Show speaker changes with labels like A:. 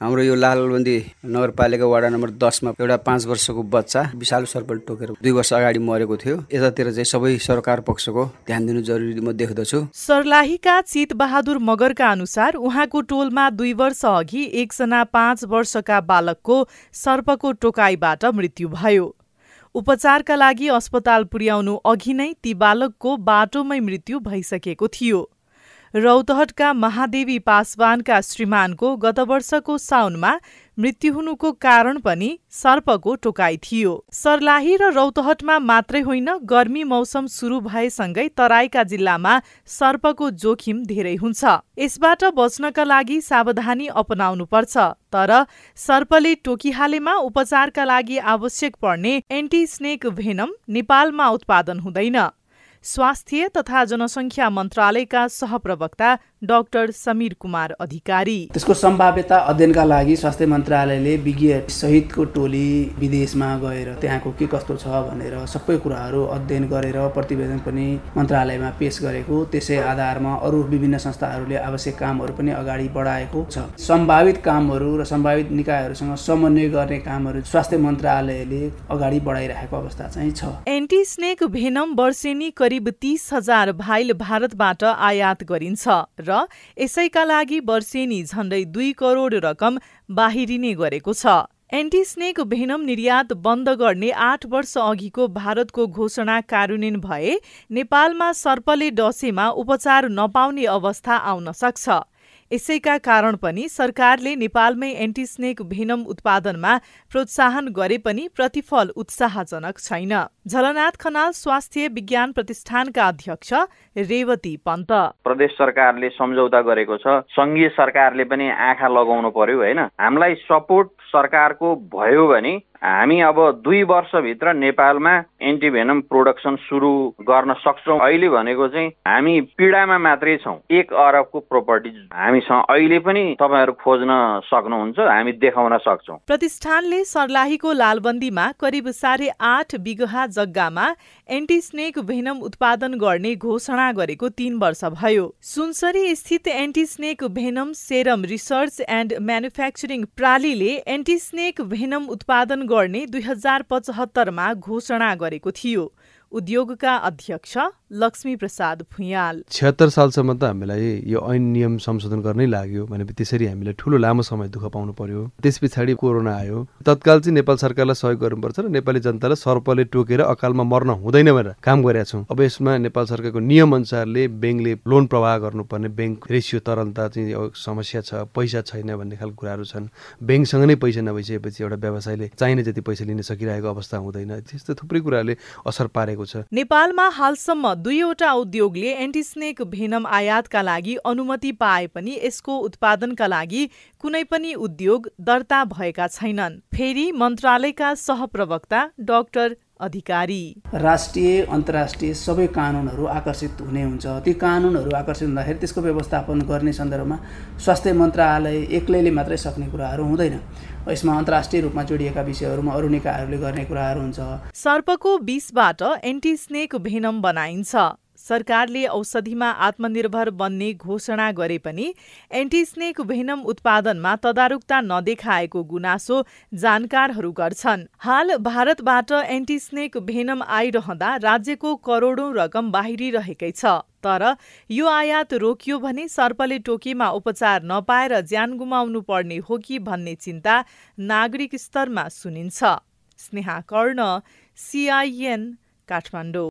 A: हाम्रो यो लालबन्दी नगरपालिका वडा नम्बर दसमा एउटा पाँच वर्षको बच्चा विशाल सर्पल टोकेर दुई वर्ष अगाडि मरेको थियो। यतातिर चाहिँ सबै सरकार पक्षको ध्यान दिनु जरुरी म देख्दछु।
B: सर्लाहीका चितबहादुर मगरका अनुसार उहाँको टोलमा दुई वर्ष अघि एकजना पाँच वर्षका बालकको सर्पको टोकाइबाट मृत्यु भयो। उपचारका लागि अस्पताल पुर्याउनु अघि नै ती बालकको बाटोमै मृत्यु भइसकेको थियो। रौतहटका महादेवी पासवानका श्रीमानको गत वर्षको साउनमा मृत्यु हुनुको कारण पनि सर्पको टोकाइ थियो। सर्लाही र रौतहटमा मात्रै होइन गर्मी मौसम सुरु भएसँगै तराईका जिल्लामा सर्पको जोखिम धेरै हुन्छ। यसबाट बच्नका लागि सावधानी अपनाउनुपर्छ तर सर्पले टोकिहालेमा उपचारका लागि आवश्यक पर्ने एन्टी स्नेक भेनम नेपालमा उत्पादन हुँदैन। स्वास्थ्य तथा जनसङ्ख्या मन्त्रालयका सहप्रवक्ता डाक्टर समीर कुमार अधिकारी।
C: त्यसको सम्भाव्यता अध्ययनका लागि स्वास्थ्य मन्त्रालयले विज्ञ सहितको टोली विदेशमा गएर त्यहाँको के कस्तो छ भनेर सबै कुराहरू अध्ययन गरेर प्रतिवेदन पनि मन्त्रालयमा पेश गरेको त्यसै आधारमा अरू विभिन्न संस्थाहरूले आवश्यक कामहरू पनि अगाडि बढाएको छ। सम्भावित कामहरू र सम्भावित निकायहरूसँग समन्वय गर्ने कामहरू स्वास्थ्य मन्त्रालयले अगाडि बढाइरहेको अवस्था चाहिँ छ।
B: एन्टी स्नेक भेनम वर्षेनी करिब तीस हजार भाइल भारतबाट आयात गरिन्छ र यसैका लागि वर्षेनी झण्डै दुई करोड रकम बाहिरिने गरेको छ। एन्टिस्नेक भेनम निर्यात बन्द गर्ने आठ वर्ष अघिको भारतको घोषणा कार्यान्वयन भए नेपालमा सर्पले डसेमा उपचार नपाउने अवस्था आउन सक्छ। यसैका कारण पनि सरकारले नेपालमै एन्टिस्नेक भेनम उत्पादनमा प्रोत्साहन गरे पनि प्रतिफल उत्साहजनक छैन। झलनाथ खनाल स्वास्थ्य विज्ञान प्रतिष्ठानका अध्यक्ष रेवती पन्त।
D: प्रदेश सरकारले सम्झौता गरेको छ। सङ्घीय सरकारले पनि आँखा लगाउनु पर्यो होइन? हामीलाई सपोर्ट सरकारको भयो भने हामी अब दुई वर्षभित्र नेपालमा एन्टिभेनम प्रोडक्सन सुरु गर्न सक्छौँ। अहिले भनेको चाहिँ हामी पीडामा मात्रै छौँ। एक अरबको प्रोपर्टी हामीसँग अहिले पनि तपाईँहरू खोज्न सक्नुहुन्छ हामी देखाउन सक्छौँ।
B: प्रतिष्ठानले सर्लाहीको लालबन्दीमा करिब साढे आठ बिगहा जग्गामा एन्टिस्नेक भेनम उत्पादन गर्ने घोषणा गरेको तीन वर्ष भयो। सुनसरी स्थित anti snake venom serum research and manufacturing प्रालीले anti snake venom उत्पादन गर्ने दुई हजार पचहत्तरमा घोषणा गरेको थियो। उद्योगका अध्यक्ष लक्ष्मी प्रसाद भुइयाल
E: छिहत्तर सालसम्म त हामीलाई यो ऐन नियम संशोधन गर्नै लाग्यो भनेपछि त्यसरी हामीले ठुलो लामो समय दुःख पाउनु पर्यो। त्यस पछाडि कोरोना आयो। तत्काल चाहिँ नेपाल सरकारलाई सहयोग गर्नुपर्छ र नेपाली जनतालाई सर्पले टोकेर अकालमा मर्न हुँदैन भनेर काम गरेका छौँ। अब यसमा नेपाल सरकारको नियम अनुसारले ब्याङ्कले लोन प्रवाह गर्नुपर्ने ब्याङ्क रेसियो तरलता चाहिँ समस्या छ पैसा छैन भन्ने खालको कुराहरू छन्। ब्याङ्कसँग नै पैसा नभइसकेपछि एउटा व्यवसायले चाहिने जति पैसा लिन सकिरहेको अवस्था हुँदैन। त्यस्तो थुप्रै कुराहरूले असर पारेको छ।
B: नेपालमा हालसम्म दुईवटा उद्योगले एन्टिस्नेक भेनम आयातका लागि अनुमति पाए पनि यसको उत्पादनका लागि कुनै पनि उद्योग दर्ता भएका छैनन्। फेरि मन्त्रालयका सहप्रवक्ता डाक्टर अधिकारी।
C: राष्ट्रिय अन्तर्राष्ट्रिय सबै कानुनहरू आकर्षित हुने हुन्छ। ती कानुनहरू आकर्षित हुँदाखेरि त्यसको व्यवस्थापन गर्ने सन्दर्भमा स्वास्थ्य मन्त्रालय एक्लैले मात्रै सक्ने कुराहरू हुँदैन। यसमा अन्तर्राष्ट्रिय रूपमा जोडिएका विषयहरूमा अरू निकायहरूले गर्ने कुराहरू हुन्छ।
B: सर्पको विषबाट एन्टिस्नेक भेनम बनाइन्छ। सरकारले औषधिमा आत्मनिर्भर बन्ने घोषणा गरे पनि एन्टिस्नेक भेनम उत्पादनमा तदारुकता नदेखाएको गुनासो जानकारहरू गर्छन्। हाल भारतबाट एन्टिस्नेक भेनम आइरहँदा राज्यको करोडौं रकम बाहिरिरहेकै छ तर यो आयात रोकियो भने सर्पले टोकीमा उपचार नपाएर ज्यान गुमाउनु पर्ने हो कि भन्ने चिन्ता नागरिक स्तरमा सुनिन्छ। स्नेहा कर्ण सिआइएन काठमाडौँ।